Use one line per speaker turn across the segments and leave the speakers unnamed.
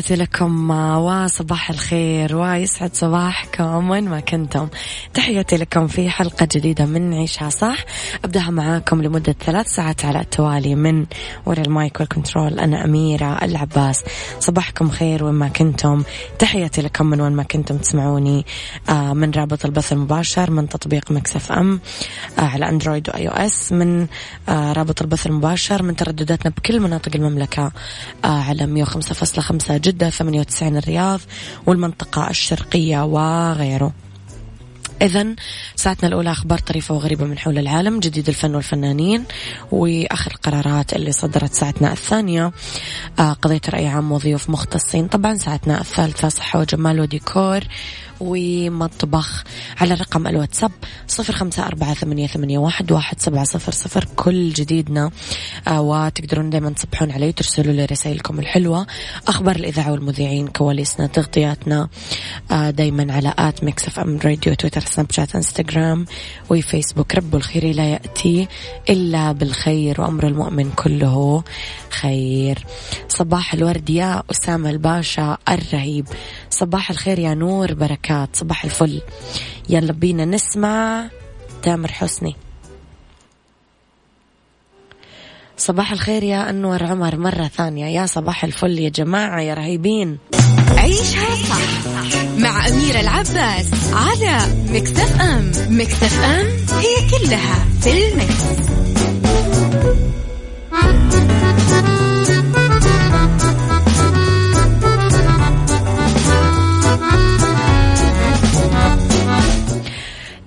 تحياتي لكم وصباح الخير ويسعد صباحكم وين ما كنتم. تحياتي لكم في حلقة جديدة من عيشها صح. أبدأها معاكم لمدة ثلاث ساعات على التوالي من وراء ال mic وال control. أنا أميرة العباس. صباحكم خير وين ما كنتم. تحياتي لكم من وين ما كنتم تسمعوني آه، من رابط البث المباشر من تطبيق Mix FM آه، على Android و iOS من آه، رابط البث المباشر من تردداتنا بكل مناطق المملكة على 105.5 جدة 98 الرياض والمنطقة الشرقية وغيره. إذا ساعتنا الأولى أخبار طريفة وغريبة من حول العالم جديد الفن والفنانين وآخر القرارات اللي صدرت ساعتنا الثانية. آه، قضية رأي عام وضيوف مختصين. طبعا ساعتنا الثالثة صحة وجمال وديكور. ومطبخ على رقم الواتساب صفر خمسة أربعة ثمانية, ثمانية واحد, واحد سبعة صفر صفر. كل جديدنا آه وتقدرون دايما تصبحون علي وترسلوا لي رسائلكم الحلوة. أخبار الإذاعة والمذيعين كواليسنا تغطياتنا آه دايما على at Mix FM Radio Twitter Snapchat Instagram و Facebook. رب الخير لا يأتي إلا بالخير وأمر المؤمن كله خير صباح الورد يا أسامة الباشا الرهيب. صباح الخير يا نور بركات. صباح الفل. يلا بينا نسمع تامر حسني. صباح الخير يا أنور عمر مرة ثانية. يا صباح الفل يا جماعة يا رهيبين.
عيشها صح مع أميرة العباس على مكتف أم. مكتف أم هي كلها في المكس.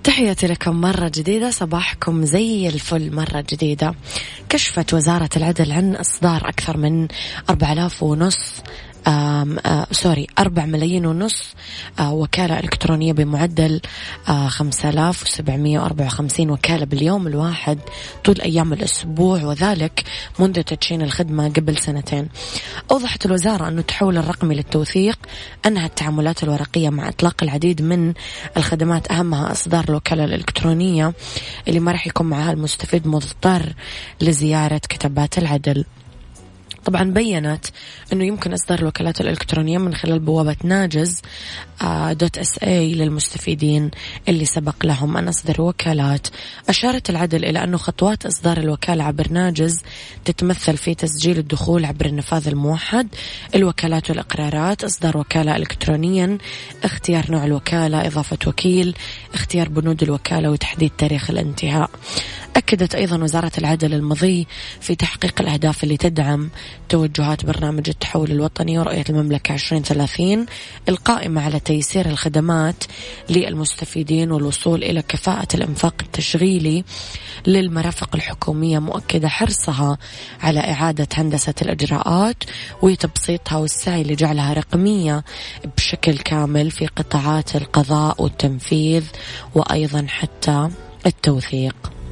تحياتي لكم مرة جديدة صباحكم زي الفل مرة جديدة. كشفت وزارة العدل عن إصدار أكثر من 4000 ونص سوري أربع ملايين ونص وكالة إلكترونية بمعدل آه خمسة آلاف وسبعمية وأربعة وخمسين وكالة باليوم الواحد طول أيام الأسبوع وذلك منذ تدشين الخدمة قبل سنتين. أوضحت الوزارة أن التحول الرقمي للتوثيق أنهى التعاملات الورقية مع إطلاق العديد من الخدمات أهمها إصدار الوكالة الإلكترونية اللي ما راح يكون معها المستفيد مضطر لزيارة كتابات العدل. طبعا بينت أنه يمكن إصدار الوكالات الإلكترونية من خلال بوابة ناجز آه، دوت إس اي للمستفيدين اللي سبق لهم أن أصدروا وكالات. أشارت العدل إلى أنه خطوات إصدار الوكالة عبر ناجز تتمثل في تسجيل الدخول عبر النفاذ الموحد. الوكالات والإقرارات إصدار وكالة إلكترونيا اختيار نوع الوكالة إضافة وكيل اختيار بنود الوكالة وتحديد تاريخ الانتهاء. أكدت أيضا وزارة العدل المضي في تحقيق الأهداف اللي تدعم توجهات برنامج التحول الوطني ورؤية المملكة 2030 القائمة على تيسير الخدمات للمستفيدين والوصول إلى كفاءة الإنفاق التشغيلي للمرافق الحكومية مؤكدة حرصها على إعادة هندسة الإجراءات وتبسيطها والسعي لجعلها رقمية بشكل كامل في قطاعات القضاء والتنفيذ وأيضا حتى التوثيق.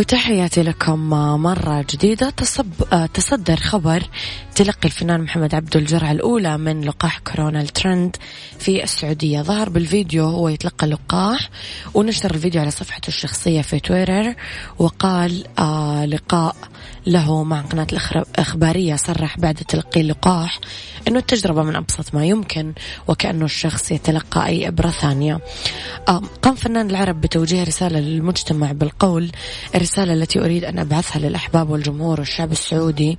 وتحياتي لكم مرة جديدة. تصب تصدر خبر تلقي الفنان محمد عبده الجرعة الأولى من لقاح كورونا الترند في السعودية. ظهر بالفيديو هو يتلقى اللقاح ونشر الفيديو على صفحته الشخصية في تويتر وقال آه لقاء له مع قناة الإخبارية صرح بعد تلقي اللقاح أنه التجربة من أبسط ما يمكن وكأنه الشخص يتلقى أي إبرة ثانية. قام فنان العرب بتوجيه رسالة للمجتمع بالقول الرسالة التي أريد أن أبعثها للأحباب والجمهور والشعب السعودي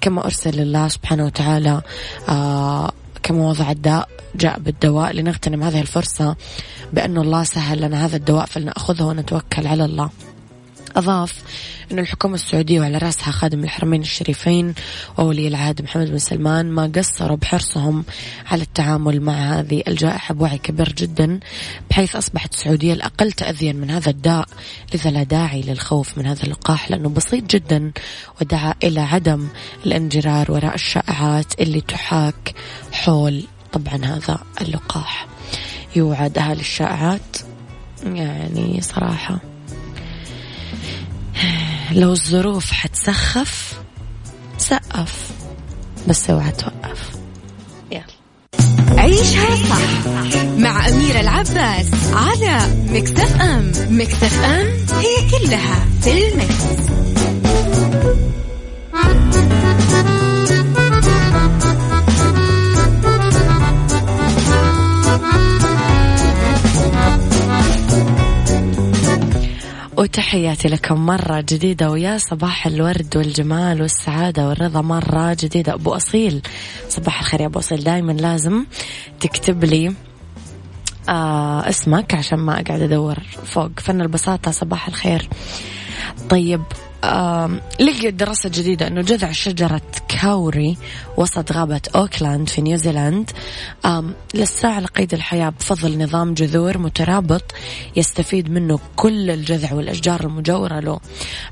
كما أرسل الله سبحانه وتعالى آه كما وضع الداء جاء بالدواء لنغتنم هذه الفرصة بأن الله سهل لنا هذا الدواء فلنأخذه ونتوكل على الله. أضاف أن الحكومة السعودية وعلى رأسها خادم الحرمين الشريفين وولي العهد محمد بن سلمان ما قصروا بحرصهم على التعامل مع هذه الجائحة بوعي كبير جدا بحيث أصبحت السعودية الأقل تأذيا من هذا الداء لذا لا داعي للخوف من هذا اللقاح لأنه بسيط جدا ودعا إلى عدم الانجرار وراء الشائعات اللي تحاك حول طبعا هذا اللقاح. يوعد أهل الشائعات يعني صراحة. لو الظروف حتسخف سقف. بس اوعى توقف. يلا.
عيشها صح مع أميرة العباس على مكتف أم. مكتف أم هي كلها في المكس.
وتحياتي لكم مرة جديدة ويا صباح الورد والجمال والسعادة والرضا. مرة جديدة. أبو أصيل صباح الخير يا أبو أصيل. دايما لازم تكتب لي آه اسمك عشان ما أقعد أدور فوق. فن البساطة صباح الخير. طيب لقيت دراسة جديدة أنه جذع شجرة كاوري وسط غابة أوكلاند في نيوزيلاند. للساعة على قيد الحياة بفضل نظام جذور مترابط يستفيد منه كل الجذع والأشجار المجاورة له.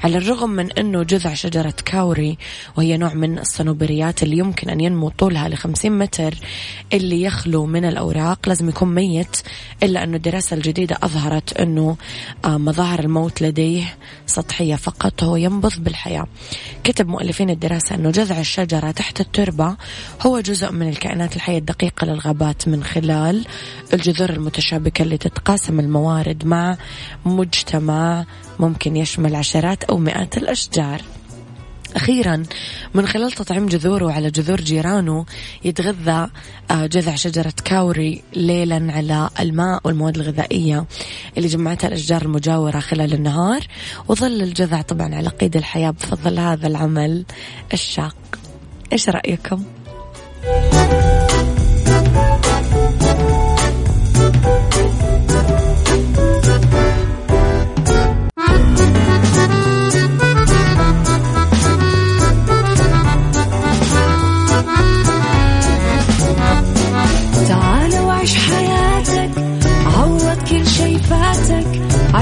على الرغم من أنه جذع شجرة كاوري وهي نوع من الصنوبريات اللي يمكن أن ينمو طولها لخمسين متر اللي يخلو من الأوراق لازم يكون ميت إلا أنه الدراسة الجديدة أظهرت أنه مظاهر الموت لديه سطحية فقط. هو ينبض بالحياة. كتب مؤلفين الدراسة أنه جذع الشجرة تحت التربة هو جزء من الكائنات الحية الدقيقة للغابات من خلال الجذور المتشابكة اللي تتقاسم الموارد مع مجتمع ممكن يشمل عشرات أو مئات الأشجار. أخيرا من خلال تطعيم جذوره على جذور جيرانه يتغذى آه، جذع شجرة كاوري ليلا على الماء والمواد الغذائية اللي جمعتها الأشجار المجاورة خلال النهار وظل الجذع طبعا على قيد الحياة بفضل هذا العمل الشاق إيش رأيكم؟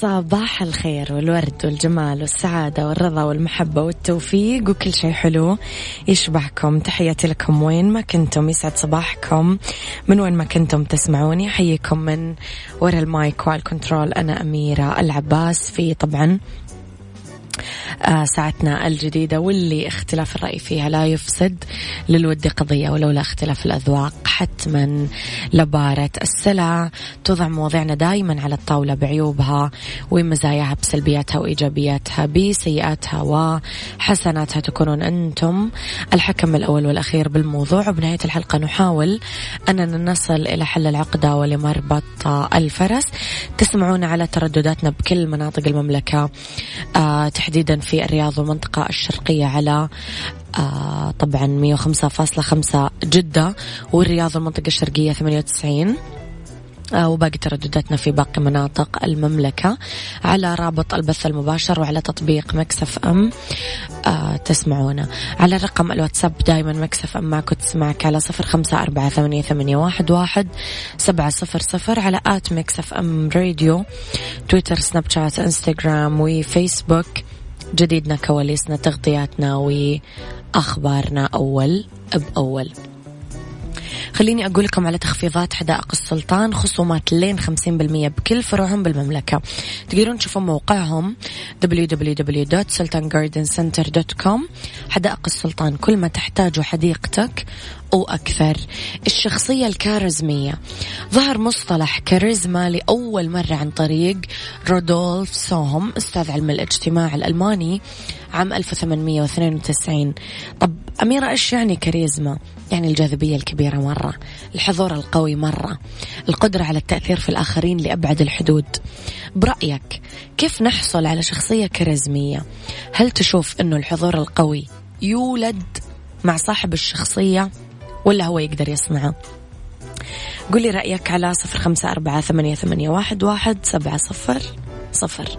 صباح الخير والورد والجمال والسعادة والرضا والمحبة والتوفيق وكل شيء حلو يشبهكم. تحياتي لكم وين ما كنتم يسعد صباحكم. من وين ما كنتم تسمعوني أحييكم من وراء ال mic وال control أنا أميرة العباس. في طبعا ساعتنا الجديدة واللي اختلاف الرأي فيها لا يفسد للود قضية ولولا اختلاف الأذواق. حتما لبارة السلع توضع مواضيعنا دائما على الطاولة بعيوبها ومزاياها بسلبياتها وإيجابياتها بسيئاتها وحسناتها. تكونون أنتم الحكم الأول والأخير بالموضوع. وبنهاية الحلقة نحاول أننا نصل إلى حل العقدة ولمربط الفرس. تسمعون على تردداتنا بكل مناطق المملكة. آه تحديدا في الرياض والمنطقة الشرقية على آه طبعا 105.5 جدة والرياض والمنطقة الشرقية 98 آه، وباقي تردداتنا في باقي مناطق المملكة على رابط البث المباشر وعلى تطبيق Mix FM. آه تسمعونا. على رقم الواتساب دايما Mix FM معك تسمعك على صفر خمسة أربعة ثمانية, ثمانية واحد, واحد سبعة صفر صفر على at Mix FM Radio Twitter Snapchat Instagram و Facebook. جديدنا كواليسنا تغطياتنا وأخبارنا أول بأول. خليني أقول لكم على تخفيضات حدائق السلطان خصومات لين 50% بكل فروعهم بالمملكة. تقدرون تشوفون موقعهم www.sultangardencenter.com حدائق السلطان كل ما تحتاجه حديقتك وأكثر الشخصية الكاريزمية. ظهر مصطلح كاريزما لأول مرة عن طريق رودولف سوهم أستاذ علم الاجتماع الألماني عام 1892 طب أميرة إيش يعني كاريزما؟ يعني الجاذبية الكبيرة مرة الحضور القوي مرة القدرة على التأثير في الآخرين لأبعد الحدود. برأيك كيف نحصل على شخصية كاريزمية؟ هل تشوف أنه الحضور القوي يولد مع صاحب الشخصية ولا هو يقدر يصنعه؟ قولي رأيك على صفر خمسة أربعة ثمانية, واحد سبعة صفر صفر.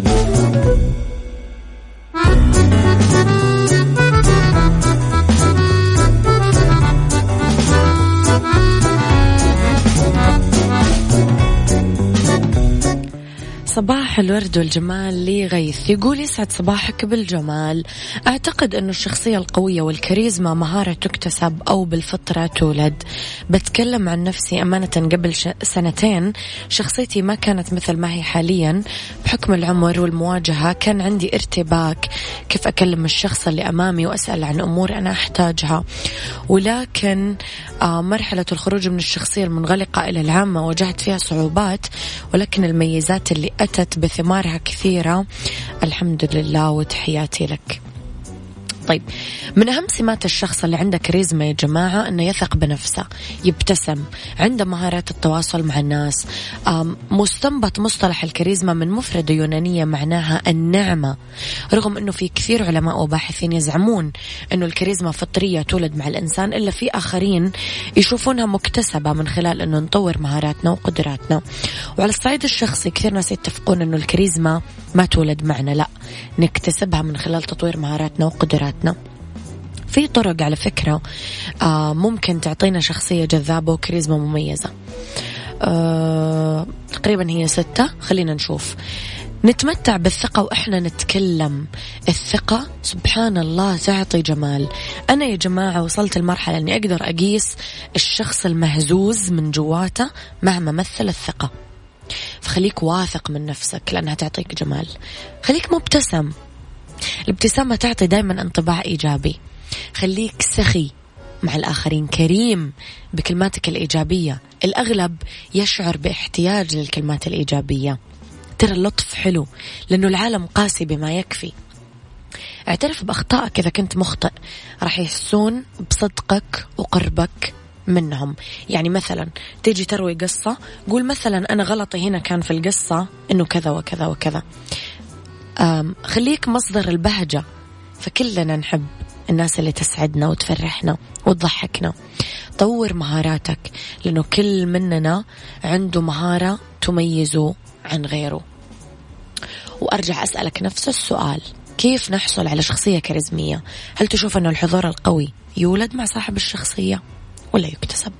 صباح الورد والجمال لغيث. يقول يسعد صباحك بالجمال. أعتقد أن الشخصية القوية والكاريزما مهارة تكتسب أو بالفطرة تولد. بتكلم عن نفسي أمانة قبل سنتين. شخصيتي ما كانت مثل ما هي حاليا. بحكم العمر والمواجهة كان عندي ارتباك. كيف أكلم الشخص اللي أمامي وأسأل عن أمور أنا أحتاجها. ولكن مرحلة الخروج من الشخصية المنغلقة إلى العامة واجهت فيها صعوبات ولكن الميزات اللي أتت بثمارها كثيرة. الحمد لله وتحياتي لك. طيب من أهم سمات الشخص اللي عنده كاريزما يا جماعة أنه يثق بنفسه يبتسم عنده مهارات التواصل مع الناس مستنبط مصطلح الكاريزما من مفردة يونانية معناها النعمة رغم أنه في كثير علماء وباحثين يزعمون أنه الكاريزما فطرية تولد مع الإنسان إلا في آخرين يشوفونها مكتسبة من خلال أنه نطور مهاراتنا وقدراتنا. وعلى الصعيد الشخصي كثير ناس يتفقون أنه الكاريزما ما تولد معنا لا. نكتسبها من خلال تطوير مهاراتنا وقدراتنا. في طرق على فكرة آه ممكن تعطينا شخصية جذابة وكاريزما مميزة. آه تقريبا هي ستة. خلينا نشوف. نتمتع بالثقة وإحنا نتكلم. الثقة سبحان الله تعطي جمال. أنا يا جماعة وصلت المرحلة أني أقدر أقيس الشخص المهزوز من جواته مع ممثل الثقة. فخليك واثق من نفسك لأنها تعطيك جمال. خليك مبتسم. الابتسامة تعطي دائما انطباع إيجابي. خليك سخي مع الآخرين. كريم بكلماتك الإيجابية. الأغلب يشعر باحتياج للكلمات الإيجابية. ترى اللطف حلو لأنه العالم قاسي بما يكفي. اعترف بأخطائك إذا كنت مخطئ. راح يحسون بصدقك وقربك. منهم. يعني مثلا تيجي تروي قصة قول مثلا أنا غلطي هنا كان في القصة أنه كذا وكذا وكذا. خليك مصدر البهجة. فكلنا نحب الناس اللي تسعدنا وتفرحنا وتضحكنا. طور مهاراتك لأنه كل مننا عنده مهارة تميزه عن غيره. وأرجع أسألك نفس السؤال. كيف نحصل على شخصية كاريزمية؟ هل تشوف أن الحضور القوي يولد مع صاحب الشخصية؟ ولا يكتسب.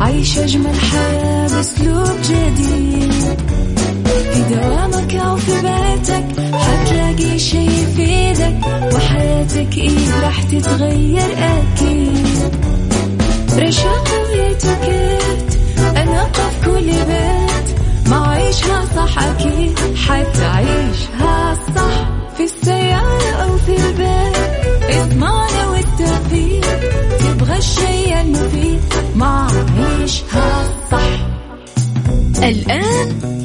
عيش أجمل حياة بأسلوب جديد. وحياتك إيه راح تتغير أكيد. رشاق ويتوكيت أنا في كل بيت. ما عيشها صح أكيد حتعيشها صح. في السيارة أو في البيت اسمعنا والتوفيق. تبغى الشي المفيد ما عيشها صح.
الآن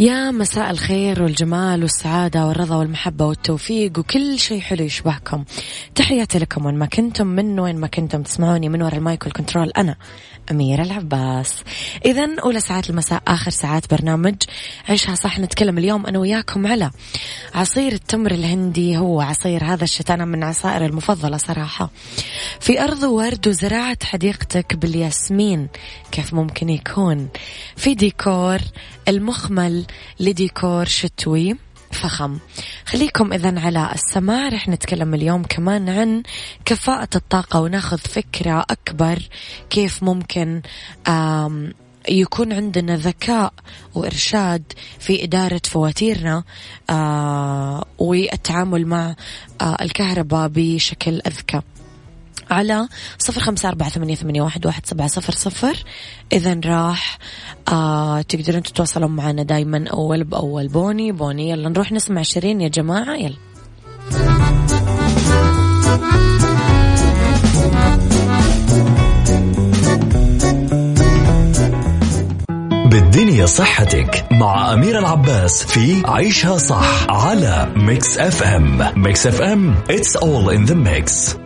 يا مساء الخير والجمال والسعادة والرضا والمحبة والتوفيق وكل شيء حلو يشبهكم. تحياتي لكم وين ما كنتم من وين ما كنتم تسمعوني من وراء ال mic وال control أنا أميرة العباس. إذا أولى ساعات المساء آخر ساعات برنامج عيشها صح نتكلم اليوم أنا وياكم على عصير التمر الهندي. هو عصير هذا الشتاء أنا من عصائر المفضلة صراحة. في أرض ورد وزراعة حديقتك بالياسمين كيف ممكن يكون؟ في ديكور المخمل لديكور شتوي فخم. خليكم إذا على السماع رح نتكلم اليوم كمان عن كفاءة الطاقة وناخذ فكرة أكبر كيف ممكن يكون عندنا ذكاء وإرشاد في إدارة فواتيرنا آه والتعامل مع آه الكهرباء بشكل أذكى. على صفر خمسة أربعة ثمانية, ثمانية واحد, واحد سبعة صفر صفر. إذا راح آه تقدرون تتواصلون معنا دايما أول بأول. بوني بوني يلا نروح نسمع شيرين يا جماعة يلا.
بالدنيا صحتك مع أمير العباس في عيشها صح على ميكس أف أم. ميكس أف أم it's all in the mix.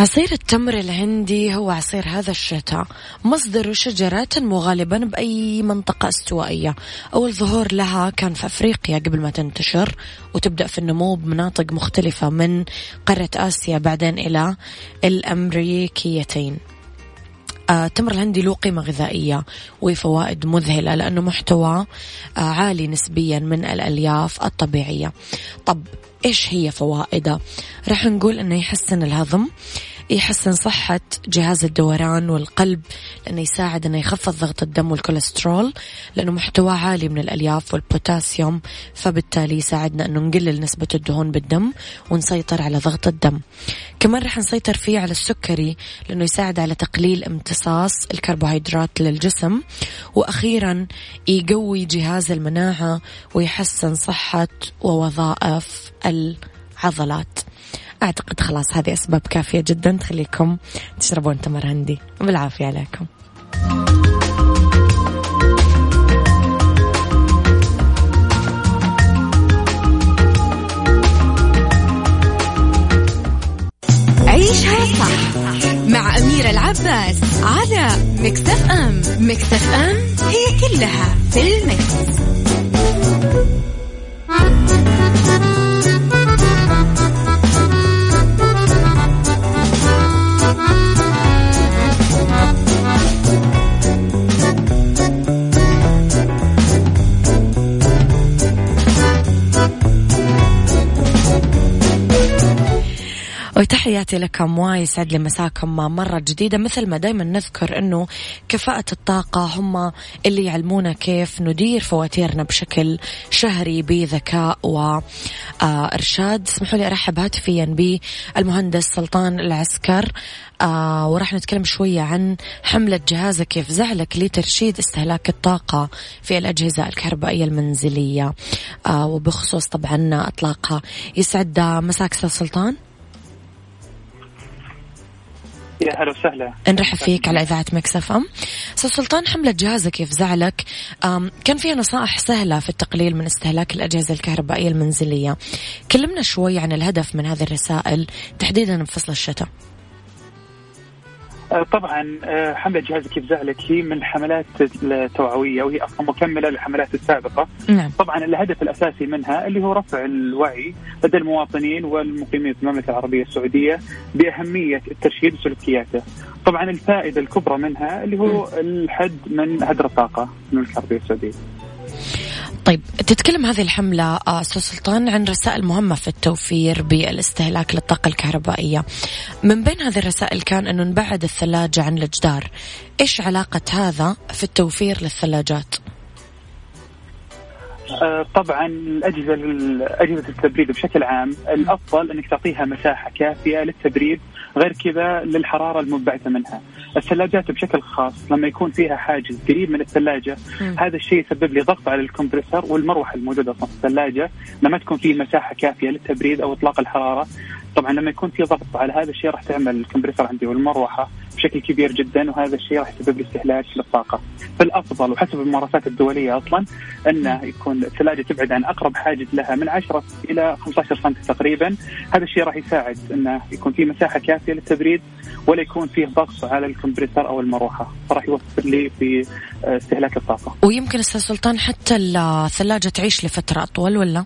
عصير التمر الهندي هو عصير هذا الشتاء مصدره شجرة تنمو غالبا بأي منطقة استوائية. أول ظهور لها كان في أفريقيا قبل ما تنتشر وتبدأ في النمو بمناطق مختلفة من قارة آسيا بعدين إلى الأمريكيتين. التمر الهندي له قيمة غذائية وفوائد مذهلة لأنه محتوى آه، عالي نسبيا من الألياف الطبيعية. طب إيش هي فوائده؟ راح نقول أنه يحسن الهضم يحسن صحة جهاز الدوران والقلب لأنه يساعد أنه يخفض ضغط الدم والكوليسترول لأنه محتوى عالي من الألياف والبوتاسيوم فبالتالي يساعدنا أنه نقلل نسبة الدهون بالدم ونسيطر على ضغط الدم. كمان رح نسيطر فيه على السكري لأنه يساعد على تقليل امتصاص الكربوهيدرات للجسم وأخيرا يقوي جهاز المناعة ويحسن صحة ووظائف العضلات. أعتقد خلاص هذه أسباب كافية جدا تخليكم تشربون تمر هندي. بالعافية عليكم.
عيشها صح مع أميرة العباس على مكتف أم. مكتف أم هي كلها في المكس.
وتحياتي لكم ويسعد لي مساكم مرة جديدة. مثل ما دايما نذكر أنه كفاءة الطاقة هم اللي يعلمونا كيف ندير فواتيرنا بشكل شهري بذكاء وإرشاد. اسمحوا لي أرحب هاتفيا بالمهندس سلطان العسكر. آه وراح نتكلم شوية عن حملة جهازك كيف زعلك لترشيد استهلاك الطاقة في الأجهزة الكهربائية المنزلية. آه وبخصوص طبعا أطلاقها. يسعد مساك أستاذ سلطان.
يا هلا وسهلا.
نرحب فيك على إذاعة مكسف أم. أستاذ سلطان حملة جهازك يفزعلك كان فيها نصائح سهلة في التقليل من استهلاك الأجهزة الكهربائية المنزلية. كلمنا شوي عن الهدف من هذه الرسائل تحديدا في فصل الشتاء.
طبعا آه، حملة جهازك كيف زعلك هي من الحملات التوعوية وهي أصلا مكملة للحملات السابقة.
نعم.
طبعا الهدف الأساسي منها اللي هو رفع الوعي لدى المواطنين والمقيمين في المملكة العربية السعودية بأهمية الترشيد وسلوكياته طبعا الفائدة الكبرى منها اللي هو الحد من هدر الطاقة في المملكة العربية السعودية.
طيب تتكلم هذه الحملة آه، أستاذ سلطان عن رسائل مهمة في التوفير بالاستهلاك للطاقة الكهربائية من بين هذه الرسائل كان أنه نبعد الثلاجة عن الجدار إيش علاقة هذا في التوفير للثلاجات؟
آه، طبعا الأجهزة أجهزة التبريد بشكل عام الأفضل أنك تعطيها مساحة كافية للتبريد غير كذا للحرارة المنبعثه منها. الثلاجات بشكل خاص لما يكون فيها حاجز قريب من الثلاجة هذا الشيء يسبب لي ضغط على الكمبريسر والمروحة الموجودة في الثلاجة لما تكون في مساحة كافية للتبريد أو إطلاق الحرارة. طبعا لما يكون في ضغط على هذا الشيء راح تعمل الكمبريسر عندي والمروحة. بشكل كبير جدا وهذا الشيء راح يسبب استهلاك للطاقة. فالأفضل وحسب الممارسات الدولية أصلا أنه يكون الثلاجه تبعد عن أقرب حاجز لها من 10 إلى 15 سم تقريبا، هذا الشيء راح يساعد أنه يكون في مساحة كافية للتبريد ولا يكون فيه ضغط على الكمبريسر أو المروحة، فراح يوفر لي في استهلاك الطاقة.
ويمكن أستاذ سلطان حتى الثلاجة تعيش لفترة أطول ولا؟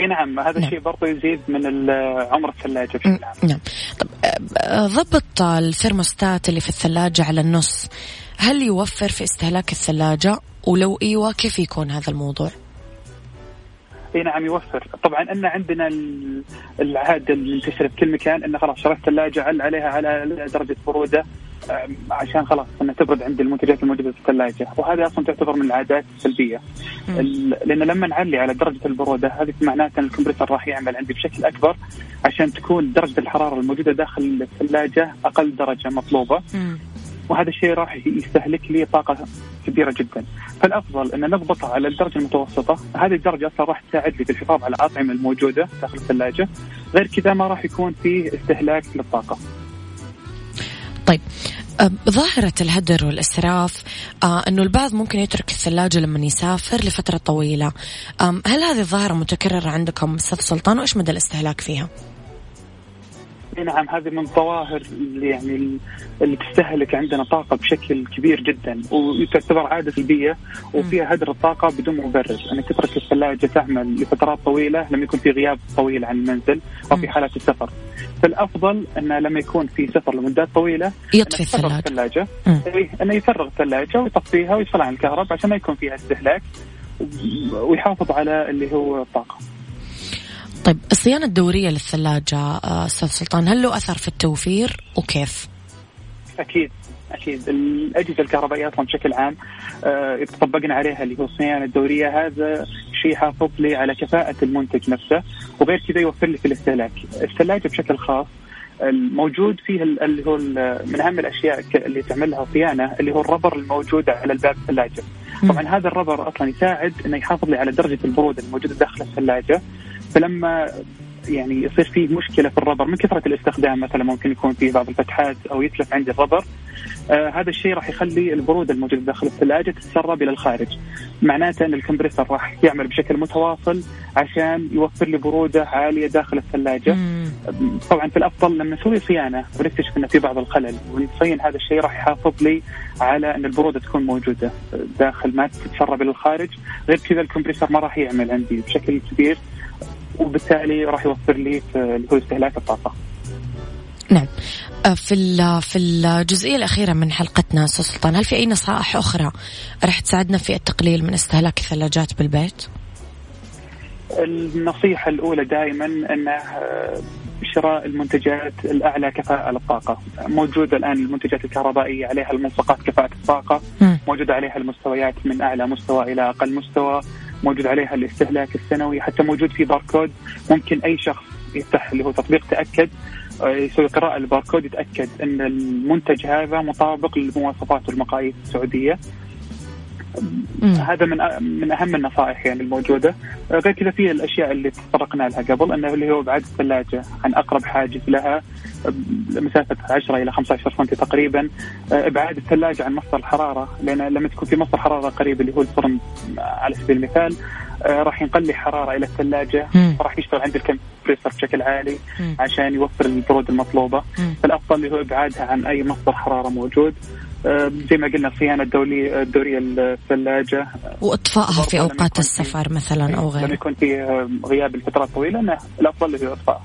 إي نعم هذا نعم. الشيء برضه يزيد من عمر الثلاجة بشكل عام
نعم طب آه، ضبط الثرموستات اللي في الثلاجة على النص هل يوفر في استهلاك الثلاجة ولو أيوه كيف يكون هذا الموضوع؟
اي نعم يوفر. طبعا إن عندنا العاده المنتشره في كل مكان انه خلاص شريت ثلاجه عل عليها على درجة بروده عشان خلاص إنها تبرد عند المنتجات الموجودة في الثلاجة. وهذه أصلا تعتبر من العادات السلبية. لأن لما نعلي على درجة البرودة هذه معناته إن الكمبيوتر راح يعمل عندي بشكل أكبر عشان تكون درجة الحرارة الموجودة داخل الثلاجة أقل درجة مطلوبة. وهذا الشيء راح يستهلك لي طاقة كبيرة جدا. فالأفضل أن نضبطها على الدرجة المتوسطة. هذه الدرجة أصلا راح تساعد لي في الحفاظ على الأطعمة الموجودة داخل الثلاجة. غير كذا ما راح يكون فيه استهلاك للطاقة.
طيب ظاهرة الهدر والإسراف آه أنه البعض ممكن يترك الثلاجة لما يسافر لفترة طويلة. هل هذه الظاهرة متكررة عندكم أستاذ سلطان؟ وإيش مدى الاستهلاك فيها؟
نعم هذه من الظواهر اللي يعني اللي تستهلك عندنا طاقة بشكل كبير جدا وتعتبر عادة سلبية وفيها هدر الطاقة بدون مبرر. انك تترك الثلاجة تعمل لفترات طويلة لما يكون في غياب طويل عن المنزل أو في حالات السفر. فالأفضل أنه لما يكون في سفر لمدات طويلة
يطفي الثلاجة,
الثلاجة. إيه، أنه يفرغ الثلاجة ويطفيها ويدخل عن الكهرباء عشان ما يكون فيها استهلاك ويحافظ على اللي هو الطاقة.
طيب الصيانة الدورية للثلاجة آه، أستاذ سلطان هل له أثر في التوفير وكيف؟
أكيد أكيد. الأجهزة الكهربائية أصلا بشكل عام آه طبقنا عليها اللي هو الصيانة الدورية. هذا شيء حافظ لي على كفاءة المنتج نفسه وغير كذا يوفر لي في الاستهلاك. الثلاجة بشكل خاص الموجود فيه اللي هو من أهم الأشياء اللي تعملها صيانة اللي هو الربر الموجود على الباب الثلاجة. طبعا هذا الربر أصلا يساعد إنه يحافظ لي على درجة البروده الموجودة داخل الثلاجة. فلما يعني يصير فيه مشكلة في الربر من كثرة الاستخدام مثلا ممكن يكون فيه بعض الفتحات أو يتلف عندي الربر آه هذا الشيء راح يخلي البروده الموجوده داخل الثلاجة تتسرب إلى الخارج. معناته أن الكمبريسر راح يعمل بشكل متواصل عشان يوفر لي برودة عالية داخل الثلاجة. مم. طبعا في الأفضل لما نسوي صيانة ونكتشف ان في بعض الخلل ونصين هذا الشيء راح يحافظ لي على أن البرودة تكون موجودة داخل ما تتسرب إلى الخارج. غير كذا الكمبريسر ما راح يعمل عندي بشكل كبير. وبالتالي راح يوفر لي اللي هو استهلاك الطاقة.
نعم. أه، في في الجزئية الأخيرة من حلقتنا أستاذ سلطان هل في أي نصائح أخرى راح تساعدنا في التقليل من استهلاك الثلاجات بالبيت؟
النصيحة الأولى دائما انه شراء المنتجات الأعلى كفاءة للطاقة، موجودة الآن المنتجات الكهربائية عليها الملصقات كفاءة الطاقة، موجودة عليها المستويات من أعلى مستوى إلى أقل مستوى، موجود عليها الاستهلاك السنوي حتى موجود في باركود. ممكن أي شخص يفتح اللي هو تطبيق تأكد آه، يسوي قراءة الباركود يتأكد أن المنتج هذا مطابق للمواصفات والمقاييس السعودية. مم. هذا من من أهم النصائح يعني الموجودة غير كذا في الأشياء اللي تطرقنا لها قبل إنه اللي هو ابعاد الثلاجة عن أقرب حاجز لها مسافة 10 إلى 15 سم تقريبا ابعاد الثلاجة عن مصدر الحرارة لأن لما تكون في مصدر حرارة قريب اللي هو الفرن على سبيل المثال راح ينقل حرارة إلى الثلاجة راح يشتغل عند الكمبريسر بشكل عالي مم. عشان يوفر البرود المطلوبة مم. فالأفضل اللي هو إبعادها عن أي مصدر حرارة موجود زي ما قلنا الصيانه الدوريه الدورية الثلاجة.
وإطفائها في أوقات السفر مثلا أو غيره.
لما يكون في غياب لفترات طويلة إنه الأفضل هو إطفائها.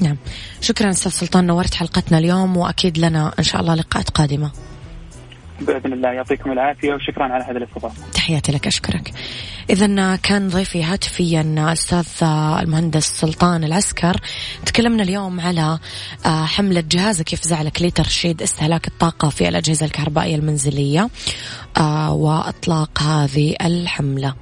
نعم. شكرا أستاذ سلطان نورت حلقتنا اليوم وأكيد لنا إن شاء الله لقاءات قادمة.
بإذن الله يعطيكم العافية وشكرا على هذا الاستضافة.
تحياتي لك أشكرك. اذا كان ضيفي هاتفيا أستاذ المهندس سلطان العسكر تكلمنا اليوم على آه، حملة جهازك يفزعلك لترشيد استهلاك الطاقة في الأجهزة الكهربائية المنزلية آه، وإطلاق هذه الحملة.